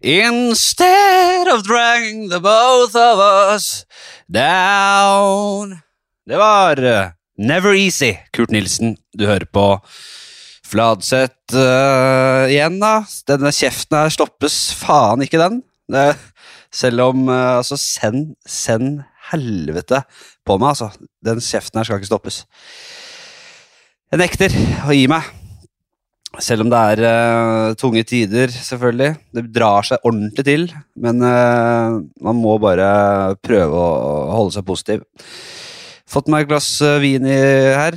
Instead of dragging the both of us down Det var eh, Never Easy, Kurt Nilsen. Du hører på Fladseth uh, igjen, da. Denne kjeften her stoppes faen ikke, den. Det, selv om uh, Altså, send, send helvete på meg, altså. Den kjeften her skal ikke stoppes. Jeg nekter å gi meg. Selv om det er uh, tunge tider, selvfølgelig. Det drar seg ordentlig til. Men uh, man må bare prøve å holde seg positiv. Fått meg et glass uh, vin i, her.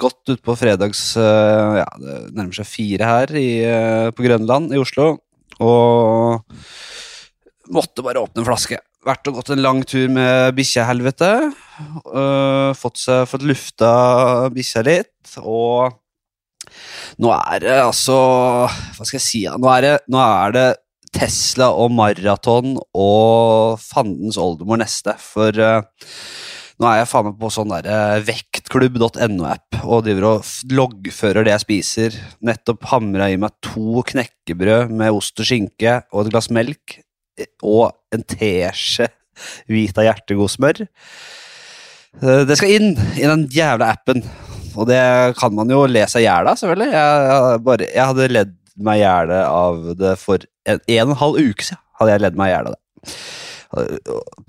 Godt utpå fredags Ja, det nærmer seg fire her i, på Grønland i Oslo. Og måtte bare åpne en flaske. Vært og gått en lang tur med bikkjehelvete. Uh, fått, fått lufta bikkja litt, og nå er det altså Hva skal jeg si? Nå er det, nå er det Tesla og maraton og fandens oldemor neste. For uh, nå er jeg faen meg på sånn derre vektklubb.no-app og driver og loggfører det jeg spiser. Nettopp hamra i meg to knekkebrød med ost og skinke og et glass melk og en teskje Vita hjertegod smør. Eh, Det skal inn i den jævla appen, og det kan man jo le seg i hjel av, selvfølgelig. Jeg, bare, jeg hadde ledd meg i hjel av det for en, en og en halv uke siden. hadde jeg ledd meg i av det.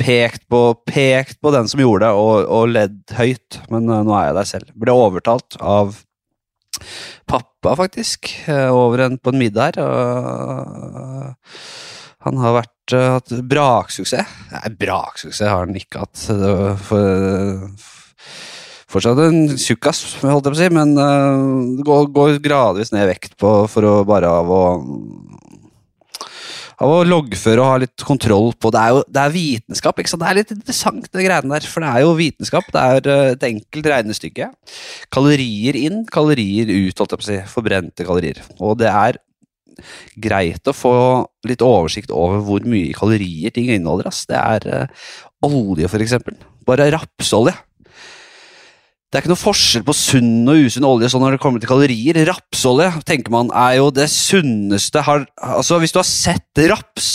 Pekt på, pekt på den som gjorde det, og, og ledd høyt, men eh, nå er jeg der selv. Ble overtalt av pappa, faktisk, eh, over en, på en middag her. Han har vært, eh, hatt braksuksess. Nei, braksuksess har han ikke hatt. For, For, fortsatt en tjukkas, holdt jeg på å si, men uh, går, går gradvis ned i vekt på, for å bare av å av å loggføre og ha litt kontroll på Det er jo det er vitenskap. ikke sant? Det er litt interessant, det greiene der. For det er jo vitenskap. Det er eh, et enkelt regnestykke. Kalorier inn, kalorier ut, holdt jeg på å si. Forbrente kalorier. Og det er greit å få litt oversikt over hvor mye kalorier ting inneholder. Ass. Det er uh, olje, eksempel. Bare rapsolje. Det er ikke noe forskjell på sunn og usunn olje sånn når det kommer til kalorier. Rapsolje tenker man er jo det sunneste har, Altså, hvis du har sett raps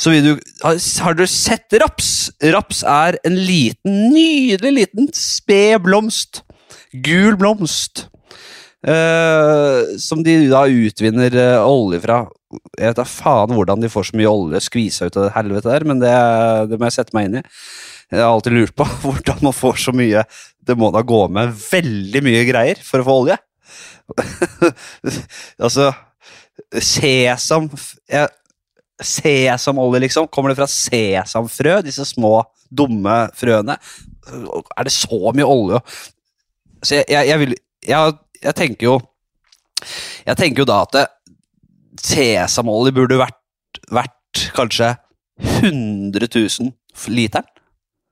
så vil du Har, du sett raps? Raps er en liten, nydelig liten sped blomst. Gul blomst. eh, som de da utvinner eh, olje fra. Jeg vet da faen hvordan de får så mye olje skvisa ut av det helvete der, men det, det må jeg sette meg inn i. Jeg har alltid lurt på hvordan man får så mye Det må da gå med veldig mye greier for å få olje. altså Sesam jeg, Sesamolje, liksom. Kommer det fra sesamfrø? Disse små, dumme frøene? Er det så mye olje? Så jeg, jeg, jeg vil jeg, jeg tenker jo Jeg tenker jo da at det, sesamolje burde vært, vært kanskje 100 000 literen.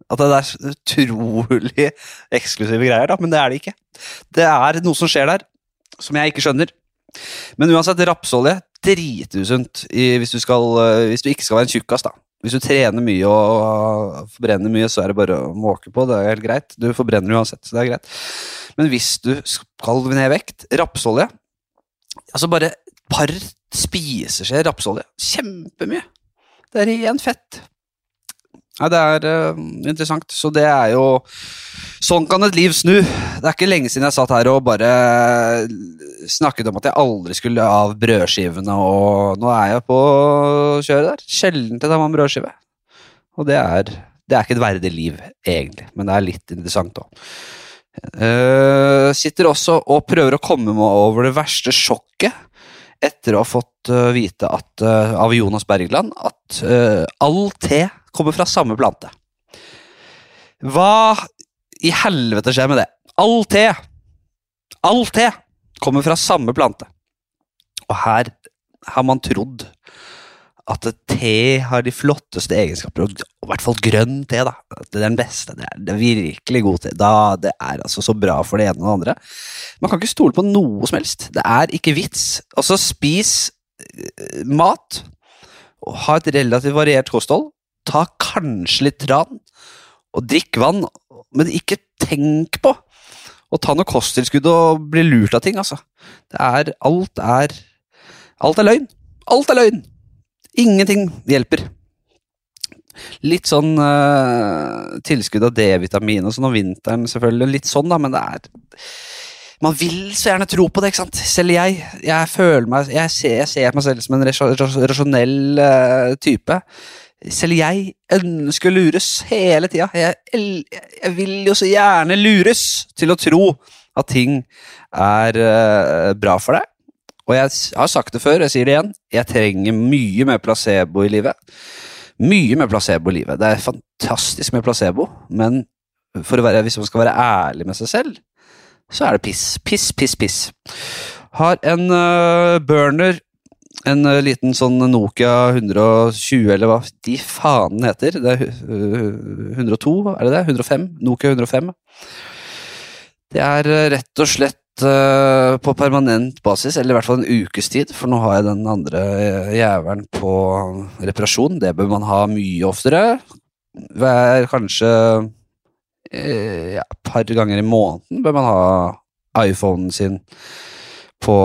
At det er utrolig eksklusive greier, da, men det er det ikke. Det er noe som skjer der, som jeg ikke skjønner. Men uansett, rapsolje dritusunt hvis, du eh, hvis du ikke skal være en tjukkas. da. Hvis du trener mye og forbrenner mye, så er det bare å måke på. Det er helt greit. Du forbrenner uansett, så det er greit. Men hvis du skal ned vekt, rapsolje Altså bare et par spiseskjeer rapsolje. Kjempemye. Det er rent fett. Ja, det er uh, interessant. Så det er jo Sånn kan et liv snu. Det er ikke lenge siden jeg satt her og bare snakket om at jeg aldri skulle av brødskivene, og nå er jeg på kjøret der. Sjelden til med en brødskive. Og det er, det er ikke et verdig liv, egentlig, men det er litt interessant òg. sitter også og prøver å komme meg over det verste sjokket etter å ha fått eh, vite at, uh, av Jonas Bergland at eh, all te kommer fra samme plante. Hva i helvete skjer med det? All te! All te kommer fra samme plante. Og her har man trodd at te har de flotteste egenskaper, og i hvert fall grønn te. da. Det er den beste. Det er, det er virkelig god te. Da, det er altså så bra for det ene og det andre. Man kan ikke stole på noe som helst. Det er ikke vits. Altså, spis eh, mat, og ha et relativt variert kosthold. Ta kanskje litt tran, og drikk vann, men ikke tenk på å ta noe kosttilskudd og bli lurt av ting, altså. Det er Alt er Alt er løgn. Alt er løgn! Ingenting hjelper. Litt sånn uh, tilskudd av D-vitamin og sånn om vinteren, selvfølgelig. Litt sånn, da, men det er Man vil så gjerne tro på det, ikke sant? Selv jeg. Jeg føler meg Jeg ser, jeg ser meg selv som en rasjo- rasjo- rasjonell uh, type. Selv jeg ønsker å lures hele tida. Jeg, jeg vil jo så gjerne lures til å tro at ting er uh, bra for deg. Og jeg har sagt det før, jeg sier det igjen. Jeg trenger mye mer placebo i livet. Mye mer placebo i livet. Det er fantastisk med placebo, men være, hvis man skal være ærlig med seg selv, så er det piss. Piss, piss, piss. Har en uh, burner, en øh, liten sånn Nokia 120, eller hva de faen heter. Det er øh, 102, er det det? 105? Nokia 105. Det er øh, rett og slett øh, på permanent basis, eller i hvert fall en ukes tid, for nå har jeg den andre jævelen på reparasjon. Det bør man ha mye oftere. Hver kanskje eh, ja, par ganger i måneden bør man ha iPhonen sin på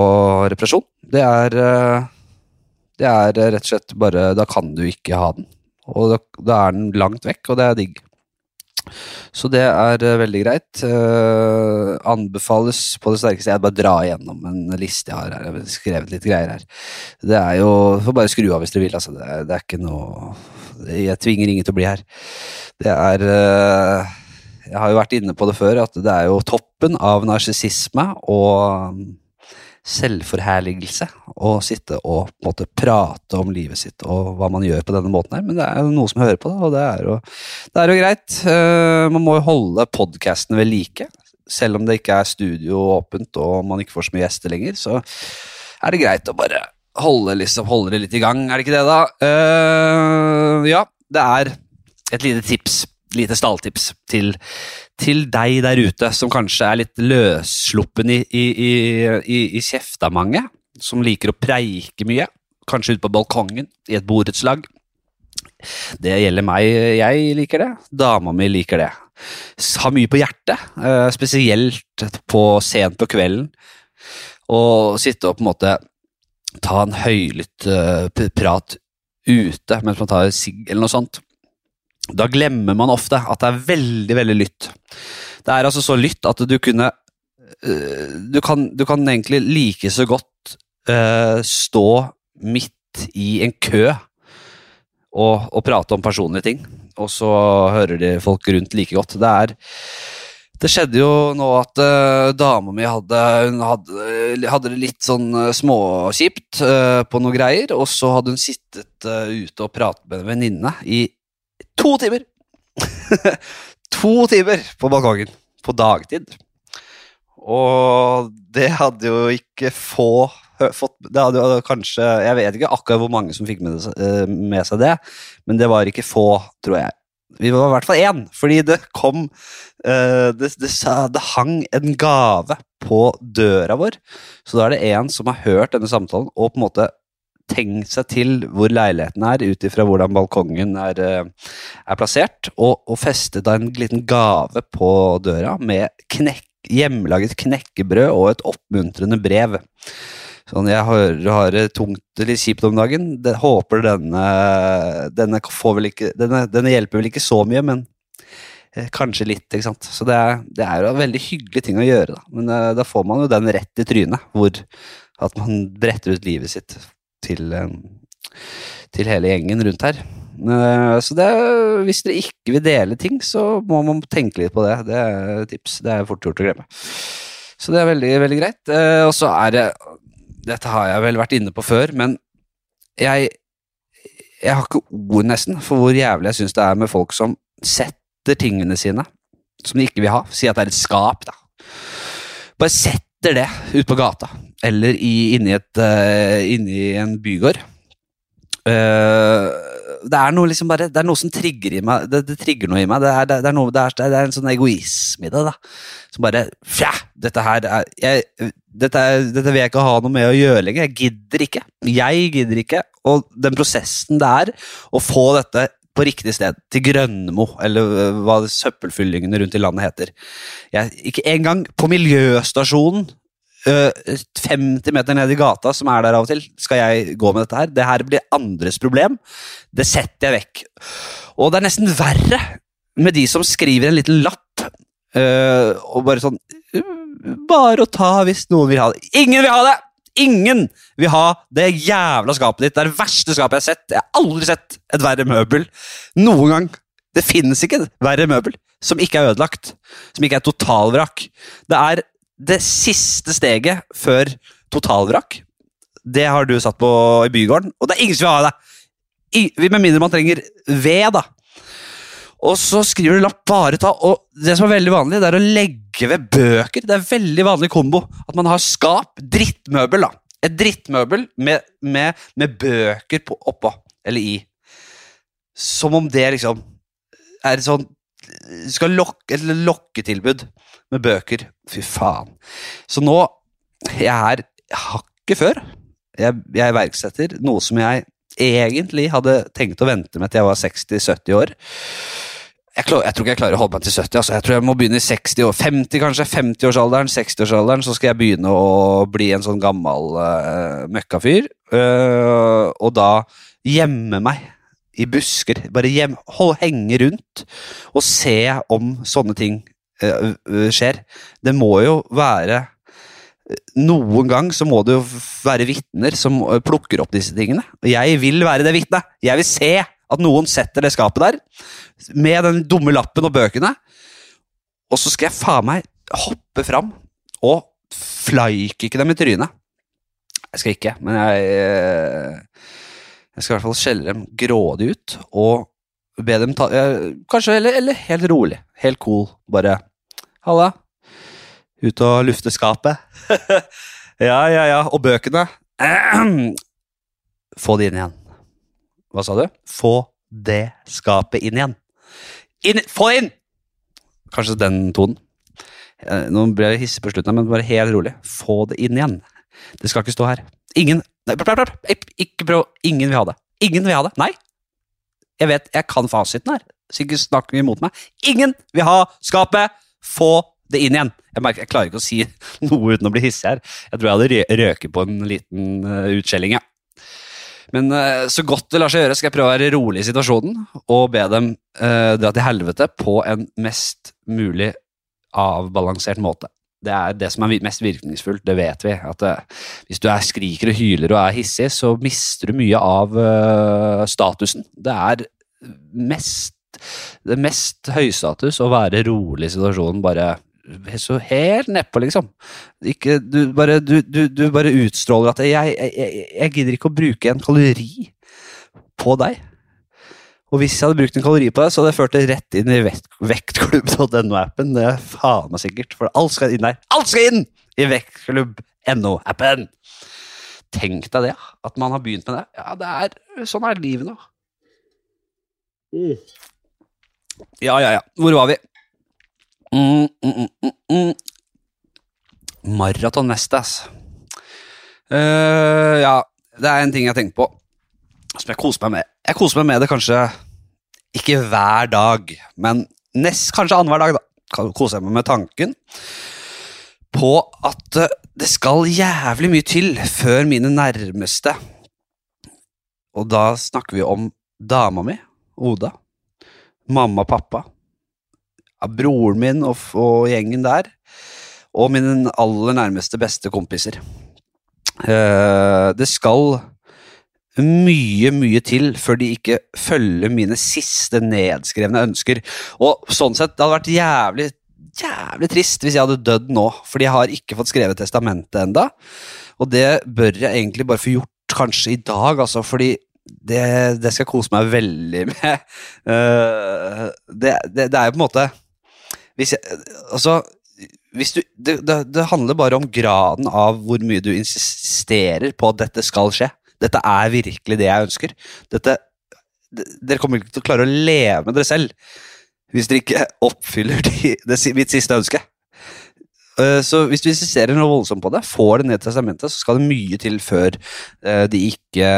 reparasjon. Det er eh, Det er eh, rett og slett bare Da kan du ikke ha den. Og da, da er den langt vekk, og det er digg. Så det er eh, veldig greit. Uh, anbefales på det sterkeste. Jeg bare drar igjennom en liste jeg har her. Jeg har skrevet litt greier her. Det er jo Får bare skru av hvis dere vil, altså. Det er, det er ikke noe Jeg tvinger ingen til å bli her. Det er uh, Jeg har jo vært inne på det før, at det er jo toppen av narsissisme og selvforherligelse å sitte og på en måte prate om livet sitt og hva man gjør på denne måten her, men det er jo noe som hører på og det er jo, det er jo greit. Eh, man må jo holde podkasten ved like. Selv om det ikke er studio åpent og man ikke får så mye gjester lenger, så er det greit å bare holde, liksom, holde det litt i gang, er det ikke det, da? Uh, ja, det er et lite tips, lite stalltips til, til deg der ute som kanskje er litt løssluppen i, i, i, i, i kjeftamanget, som liker å preike mye, kanskje ute på balkongen i et borettslag. Det gjelder meg, jeg liker det, dama mi liker det. Har mye på hjertet, eh, spesielt på sent på kvelden, og sitte og på en måte ta en høylytt eh, prat ute mens man tar sigg eller noe sånt. Da glemmer man ofte at det er veldig, veldig lytt. Det er altså så lytt at du kunne øh, du, kan, du kan egentlig like så godt øh, stå midt i en kø og, og prate om personlige ting, og så hører de folk rundt like godt. Det er det skjedde jo nå at uh, dama mi hadde, hadde, hadde det litt sånn uh, småkjipt uh, på noe greier, og så hadde hun sittet uh, ute og pratet med en venninne i to timer! to timer på balkongen på dagtid. Og det hadde jo ikke få fått Det hadde jo kanskje Jeg vet ikke akkurat hvor mange som fikk med, det, øh, med seg det, men det var ikke få, tror jeg. Vi var i hvert fall én, fordi det kom eh, det, det, det hang en gave på døra vår. Så da er det en som har hørt denne samtalen og på en måte tenkt seg til hvor leiligheten er, ut ifra hvordan balkongen er, eh, er plassert, og, og festet da en liten gave på døra med knekk, hjemmelaget knekkebrød og et oppmuntrende brev. Sånn, jeg har, har det tungt eller kjipt om dagen. Det, håper denne denne, ikke, denne denne hjelper vel ikke så mye, men eh, kanskje litt. ikke sant? Så det er, det er jo en veldig hyggelig ting å gjøre, da. Men uh, da får man jo den rett i trynet, hvor at man bretter ut livet sitt til, eh, til hele gjengen rundt her. Eh, Så det, hvis dere ikke vil dele ting, så må man tenke litt på det. Det er tips. Det er fort gjort å glemme. Så det er veldig, veldig greit. Eh, Og så er det Dette har jeg vel vært inne på før, men jeg Jeg har ikke ord, nesten, for hvor jævlig jeg syns det er med folk som setter tingene sine som de ikke vil ha. Si at det er et skap, da. Bare setter det ut på gata, eller i, inni, et, uh, inni en bygård. uh, det er noe liksom bare Det er noe som trigger i meg Det, det trigger noe i meg. Det er, det, er, noe, er, det er en sånn egoisme i det. da Som bare Fja! Dette her er, jeg, dette, dette vil jeg ikke ha noe med å gjøre lenger. Jeg gidder ikke. Jeg gidder ikke. Og den prosessen det er å få dette på riktig sted, til Grønmo, eller øh, hva søppelfyllingene rundt i landet heter. Jeg, ikke engang på miljøstasjonen øh, 50 meter ned i gata, som er der av og til, skal jeg gå med dette her. Det her blir andres problem. Det setter jeg vekk. Og det er nesten verre med de som skriver en liten lapp øh, og bare sånn «Øh, Bare å ta hvis noen vil ha det. Ingen vil ha det! Ingen vil ha det jævla skapet ditt. Det er det verste skapet jeg har sett. Jeg har aldri sett et verre møbel noen gang. Det finnes ikke et verre møbel som ikke er ødelagt. Som ikke er totalvrak. Det er det siste steget før totalvrak. Det har du satt på i bygården, og det er ingen som vil ha det! I- Med mindre man trenger ved, da. Og så skriver du lapp bare ta, og det som er veldig vanlig, det er å legge ved bøker. Det er veldig vanlig kombo. At man har skap, drittmøbel, da. Et drittmøbel med, med, med bøker på, oppå, eller i. Som om det liksom er et sånn skal lokke, et lokketilbud med bøker. Fy faen. Så nå Jeg er hakket før. Jeg, jeg iverksetter noe som jeg egentlig hadde tenkt å vente med til jeg var 60-70 år. Jeg, klar, jeg tror ikke jeg klarer å holde meg til 70. Altså. Jeg tror jeg må begynne i 60 år, 50 kanskje, 50-årsalderen, 60-årsalderen, så skal jeg begynne å bli en sånn gammel uh, møkkafyr. Uh, og da gjemme meg i busker. Bare hjem, hold, henge rundt og se om sånne ting uh, skjer. Det må jo være noen gang så må det jo være vitner som plukker opp disse tingene. Jeg vil være det vitnet. Jeg vil se at noen setter det skapet der med den dumme lappen og bøkene. Og så skal jeg faen meg hoppe fram og flykicke dem i trynet. Jeg skal ikke, men jeg øh, Jeg skal i hvert fall skjelle dem grådig ut og be dem ta øh, Kanskje eller, eller helt rolig. Helt cool. Bare Halla. Ut og lufte skapet. ja, ja, ja. Og bøkene Få det inn igjen. Hva sa du? Få det skapet inn igjen. Inn, få det inn! Kanskje den tonen. Eh, Nå ble jeg hissig på slutten, men bare helt rolig. Få det inn igjen. Det skal ikke stå her. Ingen nei, pl- pl- pl- ikke- prøv. Ingen vil ha det. Ingen vil ha det. Nei. Jeg vet, jeg kan fasiten her. Så ikke snakk imot meg. Ingen vil ha skapet. Få det inn igjen. Jeg, merker, jeg klarer ikke å si noe uten å bli hissig her. Jeg tror jeg hadde røket på en liten uh, utskjelling, ja. Men eh, så godt det lar seg gjøre, skal jeg prøve å være rolig i situasjonen og be dem eh, dra til helvete på en mest mulig avbalansert måte. Det er det som er mest virkningsfullt, det vet vi. At eh, hvis du er skriker og hyler og er hissig, så mister du mye av eh, statusen. Det er mest det mest høystatus å være rolig i situasjonen, bare så helt nedpå, liksom. Ikke, du, bare, du, du, du bare utstråler at jeg, jeg, jeg, gidder ikke å bruke en kalori på deg. Og hvis jeg hadde brukt en kalori på deg, så hadde jeg ført det rett inn i vekt, vektklubb.no-appen. Det er faen meg sikkert, for alt skal inn der. Alt skal inn i vektklubb.no-appen! Tenk deg det, at man har begynt med det. Ja, det er, sånn er livet nå. Ja, ja, ja. Hvor var vi? Mm, mm, mm, mm. Maraton neste, ass. Uh, ja, det er en ting jeg tenker på som jeg koser meg med. Jeg koser meg med det kanskje ikke hver dag, men nest, kanskje annenhver dag. da. Koser jeg meg med tanken på at eh, det skal jævlig mye til før mine nærmeste Og da snakker vi om dama mi, Oda, mamma og pappa, ja, broren min og, og gjengen der, og mine aller nærmeste beste kompiser. Eh, det skal mye, mye til før de ikke følger mine siste nedskrevne ønsker. Og sånn sett, det hadde vært jævlig, jævlig trist hvis jeg hadde dødd nå, fordi jeg har ikke fått skrevet testamentet enda. Og det bør jeg egentlig bare få gjort kanskje i dag, altså, fordi det, det skal jeg kose meg veldig med. Eh, det, det, det er jo på en måte hvis jeg, altså, hvis du, det, det, handler bare om graden av hvor mye du insisterer på at dette skal skje. Dette er virkelig det jeg ønsker. Dette, dere kommer ikke til å klare å leve med dere selv hvis dere ikke oppfyller de, det, mitt siste ønske. Eh, Så hvis du insisterer noe voldsomt på det, får det ned i testamentet, så skal det mye til før eh, de ikke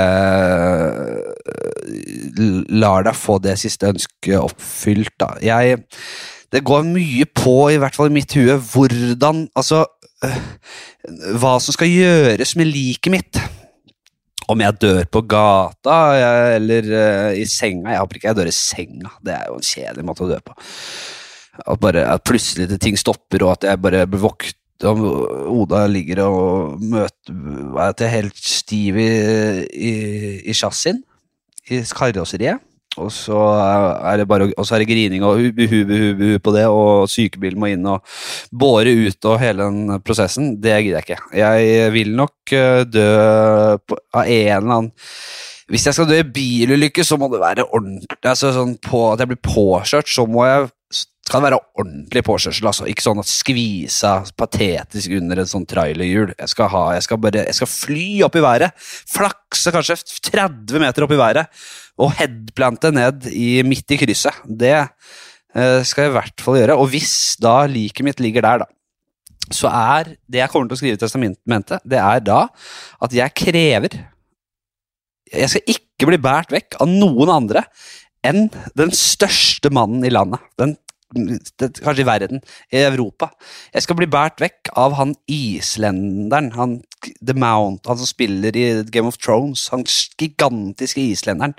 eh, lar deg få det siste ønsket oppfylt. Da. Jeg, det går mye på, i hvert fall i mitt hue, hvordan Altså, øh, hva som skal gjøres med liket mitt. Om jeg dør på gata jeg, eller øh, i senga. Jeg håper ikke jeg dør i senga. Det er jo en kjedelig måte å dø på. At, bare, at plutselig det ting stopper, og at jeg bare blir våknet om Oda ligger og møter At jeg er helt stiv i, i, i chassisen, i karosseriet. Og så er det bare, og så er det grining og hu, hu, hu, hu på det, og sykebilen må inn og båre ut og hele den prosessen. Det gidder jeg ikke. Jeg vil nok øh, dø på, av en eller annen Hvis jeg skal dø i bilulykke, så må det være ordentlig. Altså sånn på, At jeg blir påkjørt, så må jeg skal det være ordentlig påkjørsel. altså. Ikke sånn at skvisa patetisk under en sånn trailerhjul. Jeg skal, ha, jeg skal bare, jeg skal fly opp i været. Flakse kanskje 30 meter opp i været. Og headplante ned i, midt i krysset. Det eh, skal jeg i hvert fall gjøre. Og hvis da liket mitt ligger der, da, så er det jeg kommer til å skrive i testamentet, det er da at jeg krever Jeg skal ikke bli båret vekk av noen andre enn den største mannen i landet. Den kanskje i verden, i Europa. Jeg skal bli båret vekk av han islenderen, han The Mount, han som spiller i Game of Thrones, han gigantiske islenderen.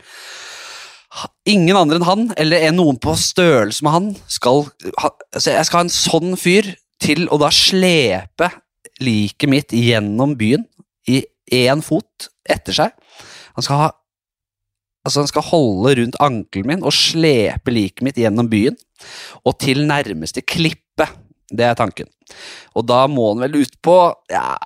Ingen andre enn han, eller noen på størrelse med han, skal altså Jeg skal ha en sånn fyr til å da slepe liket mitt gjennom byen i én fot etter seg. Han skal ha Altså, han skal holde rundt ankelen min og slepe liket mitt gjennom byen og til nærmeste klippe. Det er tanken. Og da må han vel ut på ja,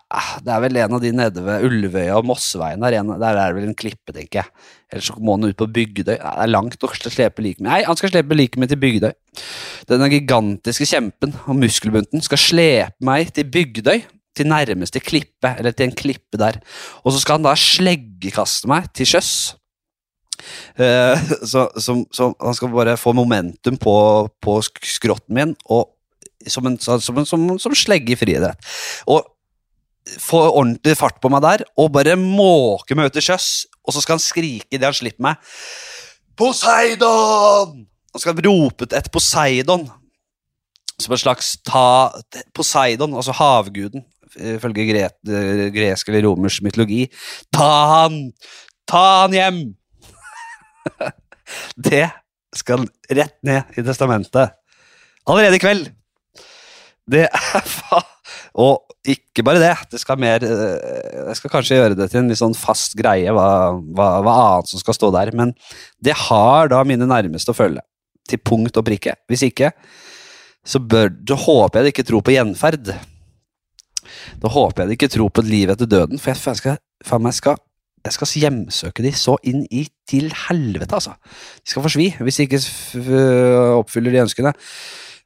Det er vel en av de nede ved Ulvøya og Mosseveien der, der er det vel en klippe, tenker jeg. Eller så må han ut på Bygdøy. Det er langt å slepe liket mitt. Nei, han skal slepe liket mitt til Bygdøy. Denne gigantiske kjempen og muskelbunten skal slepe meg til Bygdøy til nærmeste klippe, eller til en klippe der. Og så skal han da sleggekaste meg til sjøs så, så, så, han skal bare få momentum på, på skrotten min, og som en, som, som, som slegge i friidrett. Og få ordentlig fart på meg der, og bare måke meg ut til sjøs. Og så skal han skrike idet han slipper meg. Poseidon! Han skal rope et Poseidon. Som en slags ta Poseidon, altså havguden, ifølge gre gresk eller romersk mytologi. Ta han! Ta han hjem! det skal rett ned i testamentet. Allerede i kveld! Det er faen Og ikke bare det. Det skal mer eh, Jeg skal kanskje gjøre det til en litt sånn fast greie hva, hva, hva annet som skal stå der, men det har da mine nærmeste å følge. Til punkt og prikke. Hvis ikke, så bør så håper jeg de ikke tror på gjenferd. Da håper jeg de ikke tror på et liv etter døden, for jeg, skal, faen meg skal jeg skal hjemsøke de så inn i til helvete, altså. De skal forsvi hvis de ikke oppfyller de ønskene.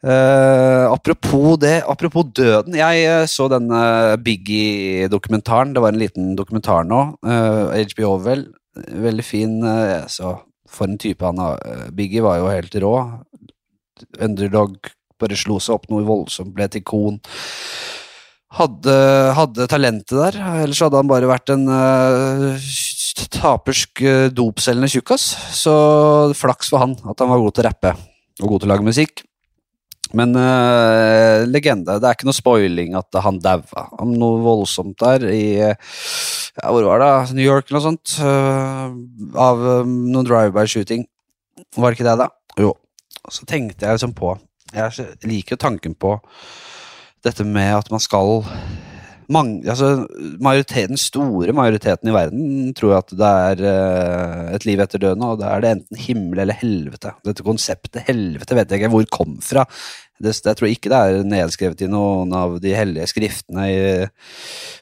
Uh, apropos det, apropos døden. Jeg uh, så denne Biggie-dokumentaren. Det var en liten dokumentar nå. Uh, eh, HBO, vel. Veldig fin. så for en type han Biggie var jo helt rå. Underdog bare slo seg opp noe voldsomt, ble et ikon hadde, hadde, talentet der. Ellers hadde han bare vært en uh, tapersk uh, dopselgende tjukkas. Så flaks for han at han var god til å rappe og god til å lage musikk. Men uh, legende. Det er ikke noe spoiling at han daua. Noe voldsomt der i ja, Hvor var det? New York eller noe sånt? Uh, av um, noen drive-by-shooting. Var det ikke det, da? Jo. Så tenkte jeg liksom på Jeg liker tanken på dette med at man skal mange, altså, majoriteten, store majoriteten i verden tror at det er uh, et liv etter døden, og da er det enten himmel eller helvete. Dette konseptet helvete vet jeg ikke hvor kom fra. Det, jeg tror ikke det er nedskrevet i noen av de hellige skriftene i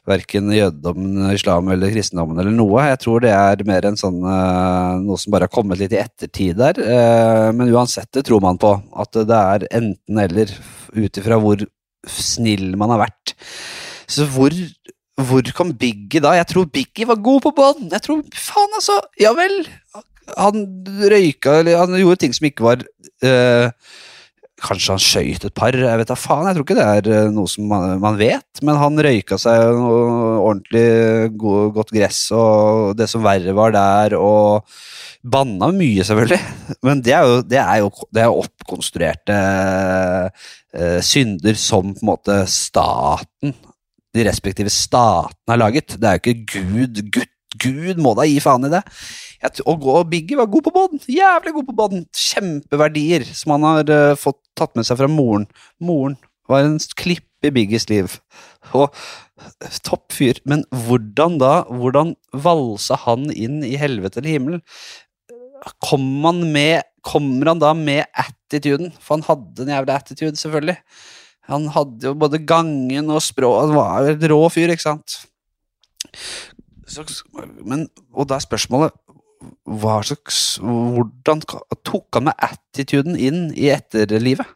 verken jødedommen, islam eller kristendommen eller noe. Jeg tror det er mer en sånn uh, noe som bare har kommet litt i ettertid der. Uh, men uansett, det tror man på. At det er enten eller, ut ifra hvor snill man har vært. Så hvor, hvor kom Biggie da? Jeg tror Biggie var god på bånd. Jeg tror, faen altså, ja vel. Han røyka, eller han gjorde ting som ikke var øh, Kanskje han skøyt et par, jeg vet da faen. Jeg tror ikke det er øh, noe som man, man vet, men han røyka seg ordentlig god, godt gress, og det som verre var der, og banna mye, selvfølgelig. Men det er jo, det er jo, det er oppkonstruerte eh, synder som på en måte staten de respektive statene har laget. Det er jo ikke Gud, Gud, Gud må da gi faen i det. Og, og Biggie var god på båten. jævlig god på båten. Kjempeverdier som han har uh, fått tatt med seg fra moren. Moren var en klipp i Biggies liv. Og topp fyr. Men hvordan da? Hvordan valsa han inn i helvete eller himmel? Kommer han, med, kommer han da med attituden? For han hadde en jævla attitude, selvfølgelig. Han hadde jo både gangen og språ Han var jo et rå fyr, ikke sant? Så, men, og da er spørsmålet hva slags Hvordan tok han med attituden inn i etterlivet?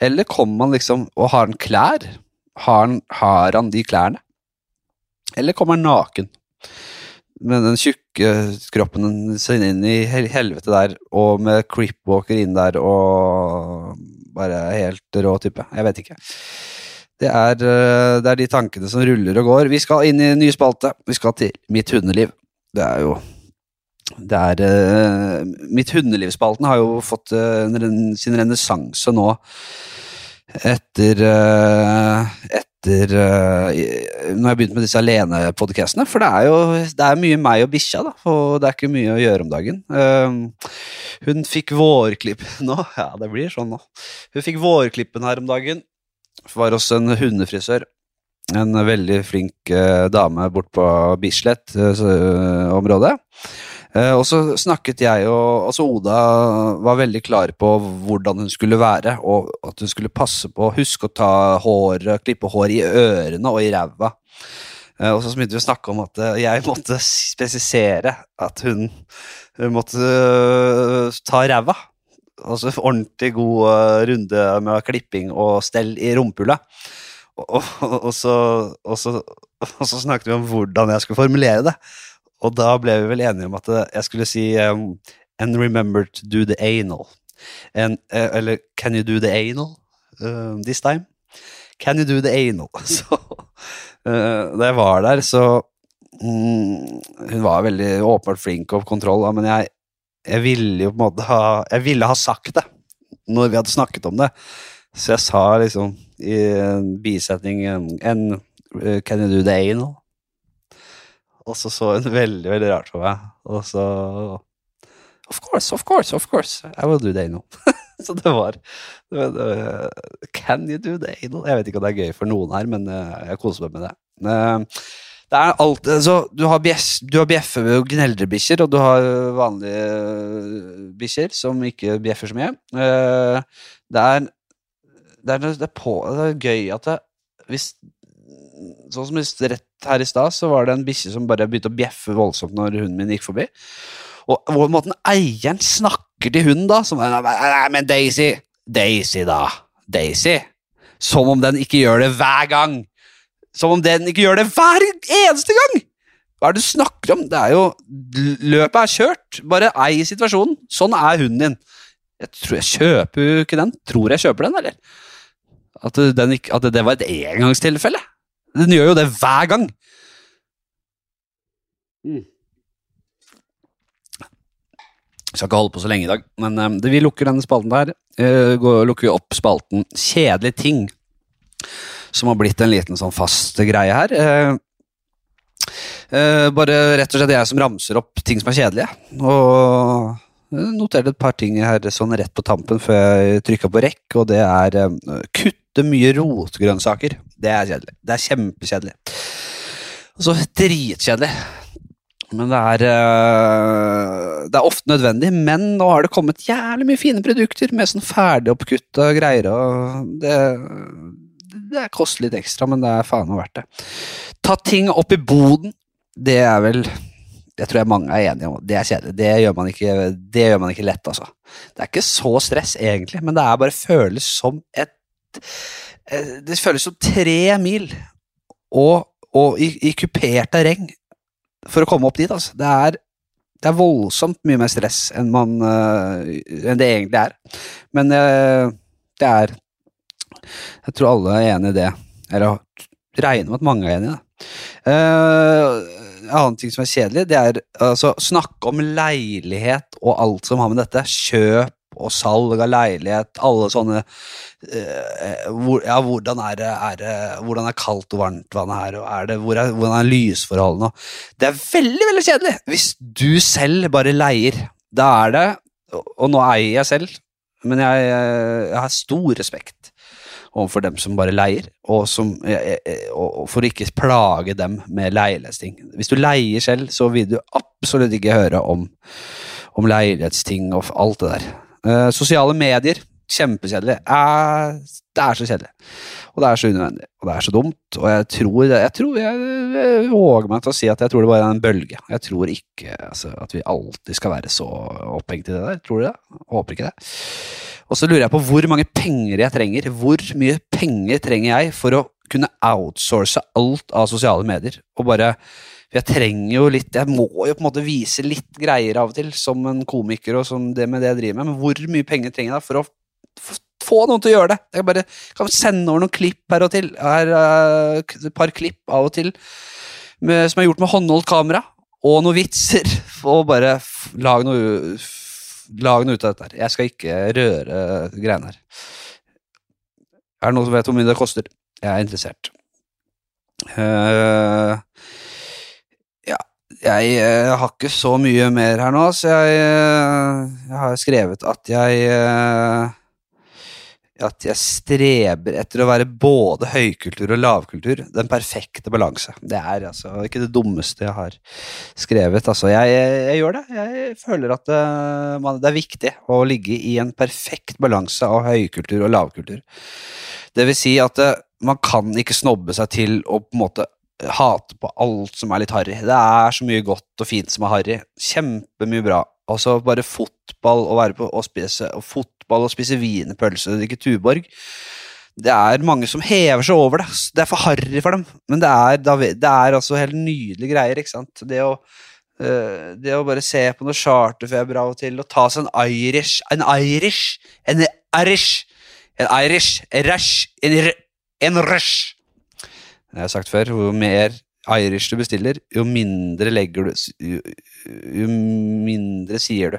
Eller kommer han liksom Og har han klær? Har han, har han de klærne? Eller kommer han naken? Med den tjukke kroppen sin inn i helvete der, og med creepwalker inn der, og bare helt rå type. Jeg vet ikke. Det er, eh, det er de tankene som ruller og går. Vi skal inn i en ny spalte. Vi skal til Mitt hundeliv. Det er jo det er Mitt Mitt hundelivspalten har jo fått eh, sin renessanse nå etter eh, Etter eh, Når jeg begynt med disse alenepodkastene. For det er jo det er mye meg og bikkja, da, og det er ikke mye å gjøre om dagen. Eh, hun fikk vårklipp nå. Ja, det blir sånn nå. Hun fikk vårklippen her om dagen. Var hos en hundefrisør. En veldig flink eh, dame bort på Bislett-området. Eh, og så snakket jeg og altså Oda var veldig klar på hvordan hun skulle være, og at hun skulle passe på å huske å ta håret, klippe hår i ørene og i ræva. Eh, og så begynte vi å snakke om at eh, jeg måtte spesisere at hun, måtte ta ræva. Altså ordentlig god øh, runde med klipping og stell i rumpehullet. Og, og, og, så, og, så, snakket vi om hvordan jeg skulle formulere det. Og da ble vi vel enige om at eh, jeg skulle si um, And remember to do the anal. And, uh, eller Can you do the anal uh, this time? Can you do the anal? Så uh, da jeg var der, så um, Hun var veldig åpenbart flink og kontroll, da, men jeg, jeg ville jo på en måte ha Jeg ville ha sagt det når vi hadde snakket om det. Så jeg sa liksom i en bisetning en, uh, Can you do the anal? Og så så hun veldig, veldig rart på meg. Og så Of course, of course, of course. I will do the anal. så det var, det var Can you do the anal? Jeg vet ikke om det er gøy for noen her, men eh, jeg koser meg med det. Det er alt, altså, du har, bjess, du har bjeffe- og gneldrebikkjer, og du har vanlige bikkjer som ikke bjeffer så mye. Eh, Det er, det er, det er, på, det er gøy at det, hvis Sånn som rett her i stad, så var det en bikkje som bare begynte å bjeffe voldsomt når hunden min gikk forbi. Og hvor måten eieren snakker til hunden da, som men Daisy, Daisy da, Daisy. Som om den ikke gjør det hver gang. Som om den ikke gjør det hver eneste gang! Hva er det du snakker om? Det er jo Løpet er kjørt. Bare ei situasjonen. Sånn er hunden din. Jeg tror jeg kjøper jo ikke den. Tror jeg kjøper den, eller? At, den ikke, at det var et engangstilfelle. Den gjør jo det hver gang. Mm. Jeg skal ikke holde på så lenge i dag, men um, det, vi lukker denne spalten der. Uh, går, lukker vi opp spalten Kjedelige ting, som har blitt en liten sånn fast greie her. Uh, uh, bare rett og slett jeg som ramser opp ting som er kjedelige. Og noterte et par ting her sånn rett på tampen før jeg trykka på rekk, og det er uh, kutte mye rotgrønnsaker. Det er kjedelig. Det er kjempekjedelig. Og så dritkjedelig. Men det er, uh, det er ofte nødvendig. Men nå har det kommet jævlig mye fine produkter med sånn ferdigoppkutta greier. og det, det koster litt ekstra, men det er faen meg verdt det. Ta ting opp i boden. Det er vel Det tror jeg mange er enige om. Det er kjedelig. Det gjør man ikke, gjør man ikke lett, altså. Det er ikke så stress, egentlig, men det er bare føles som et eh, Det føles som tre mil og, og i, i kupert terreng for å komme opp dit, altså. Det er, det er voldsomt mye mer stress enn, man, øh, enn det egentlig er. Men øh, det er Jeg tror alle er enig i det. Eller regner med at mange er enig i det. Uh, en annen ting som er kjedelig, det er altså snakke om leilighet og alt som har med dette. Kjøp og salg av leilighet, alle sånne uh, hvor, Ja, hvordan er det, er det Hvordan er kaldt og varmt vannet her, og er det, hvor er, hvordan er lysforholdene? Det er veldig, veldig kjedelig hvis du selv bare leier. Da er det Og nå eier jeg selv, men jeg, jeg har stor respekt overfor dem som bare leier, og, som, og for å ikke plage dem med leilighetsting. Hvis du leier selv, så vil du absolutt ikke høre om, om leilighetsting og alt det der. Sosiale medier, kjempekjedelig. Det er så kjedelig. Og det er så unødvendig, og det er så dumt. Og jeg tror, jeg, tror jeg, våger meg til å si at jeg tror det bare er en bølge. Jeg tror ikke altså, at vi alltid skal være så opphengt i det der. Tror du det? Håper ikke det. Og så lurer jeg på hvor mange penger jeg trenger. Hvor mye penger trenger jeg for å kunne outsource alt av sosiale medier? Og bare For jeg trenger jo litt Jeg må jo på en måte vise litt greier av og til, som en komiker og som det med det jeg driver med, men hvor mye penger trenger jeg da for å få noen til å gjøre det? Jeg bare kan sende over noen klipp her og til. Her, uh, et par klipp av og til med, som er gjort med håndholdt kamera, og noen vitser. Og bare lage noe lag noe ut av dette. her. Jeg skal ikke røre greiene her. Er det noen som vet hvor mye det koster? Jeg er interessert. Uh, ja, jeg jeg har ikke så mye mer her nå, så jeg, uh, jeg har skrevet at jeg at jeg streber etter å være både høykultur og lavkultur. Den perfekte balanse. Det er altså ikke det dummeste jeg har skrevet. Altså, jeg, jeg gjør det. Jeg føler at det, eh, man, det, er viktig å ligge i en perfekt balanse av høykultur og lavkultur. Det vil si at det, eh, man kan ikke snobbe seg til å på en måte hate på alt som er litt harry. Det er så mye godt og fint som er harry. Kjempemye bra. Altså bare fotball og være på og spise og fot fotball og spise wienerpølse og drikke Tuborg. Det er mange som hever seg over det. Det er for harry for dem. Men det er, det er altså helt nydelige greier. ikke sant? Det å, uh, det å bare se på noe charterfeber av og til og ta seg en Irish En Irish En Irish En Irish En Rush En, en rush. Det har jeg sagt før. Jo mer Irish du bestiller, jo mindre legger du Jo, jo mindre sier du.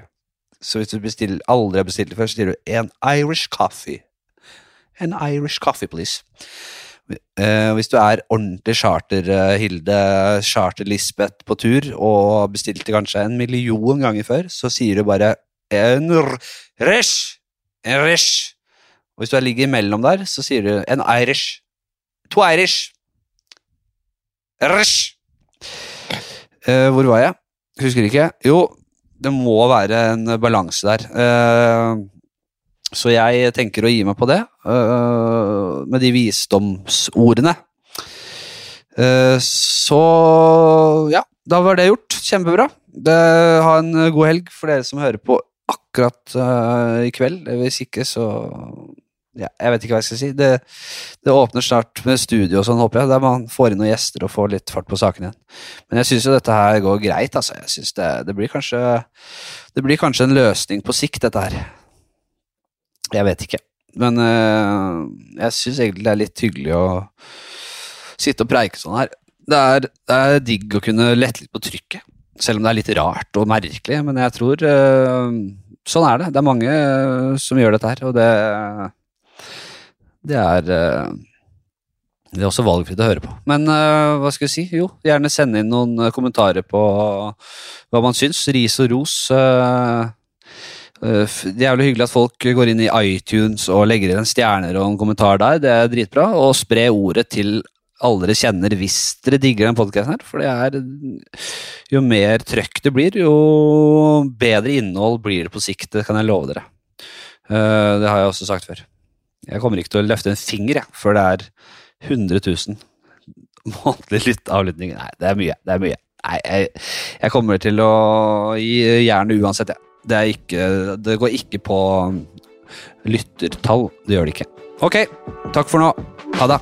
Så hvis du bestiller, aldri har bestilt det før, så sier du 'en Irish coffee'. En Irish coffee, please. Uh, hvis du er ordentlig charter-Hilde, uh, charter-Lisbeth på tur og bestilte kanskje en million ganger før, så sier du bare 'en rish'. En rish. Og hvis du ligger imellom der, så sier du 'en Irish'. To Irish. Rish. Uh, hvor var jeg? Husker ikke. Jo, det må være en balanse der. Uh, så jeg tenker å gi meg på det, uh, med de visdomsordene. Så ja, da var det gjort. Kjempebra. Det, ha en god helg for dere som hører på akkurat i kveld. Hvis ikke, så ja, jeg vet ikke hva jeg skal si. Det, det åpner snart med studio og sånn, håper jeg, der man får inn noen gjester og får litt fart på saken igjen. Men jeg syns jo dette her går greit, altså. Jeg synes det, det, blir kanskje, det blir kanskje en løsning på sikt, dette her. Jeg vet ikke. Men øh, jeg syns egentlig det er litt hyggelig å sitte og preike sånn her. Det er, det er digg å kunne lette litt på trykket, selv om det er litt rart og merkelig. Men jeg tror øh, Sånn er det. Det er mange øh, som gjør dette her, og det det er eh, det er også valgfritt å høre på. Men uh, hva skal vi si? Jo, gjerne sende inn noen uh, kommentarer på hva man syns. Ris og ros. Det er jævlig hyggelig at folk går inn i iTunes og legger inn en stjerner og en kommentar der. Det er dritbra. Og spre ordet til alle dere kjenner hvis dere digger den podkasten her. For det er Jo mer trøkk det blir, jo bedre innhold blir det på sikt. Det kan jeg love dere. det har jeg også sagt før. Jeg kommer ikke til å løfte en finger jeg, før det er 100 000 månedlig avlytting. Nei, det er mye. Det er mye. Nei, jeg, jeg kommer til å gi jernet uansett, jeg. Ja. Det, ikke, det går ikke på lyttertall. Det gjør det ikke. Ok, takk for nå. Ha det.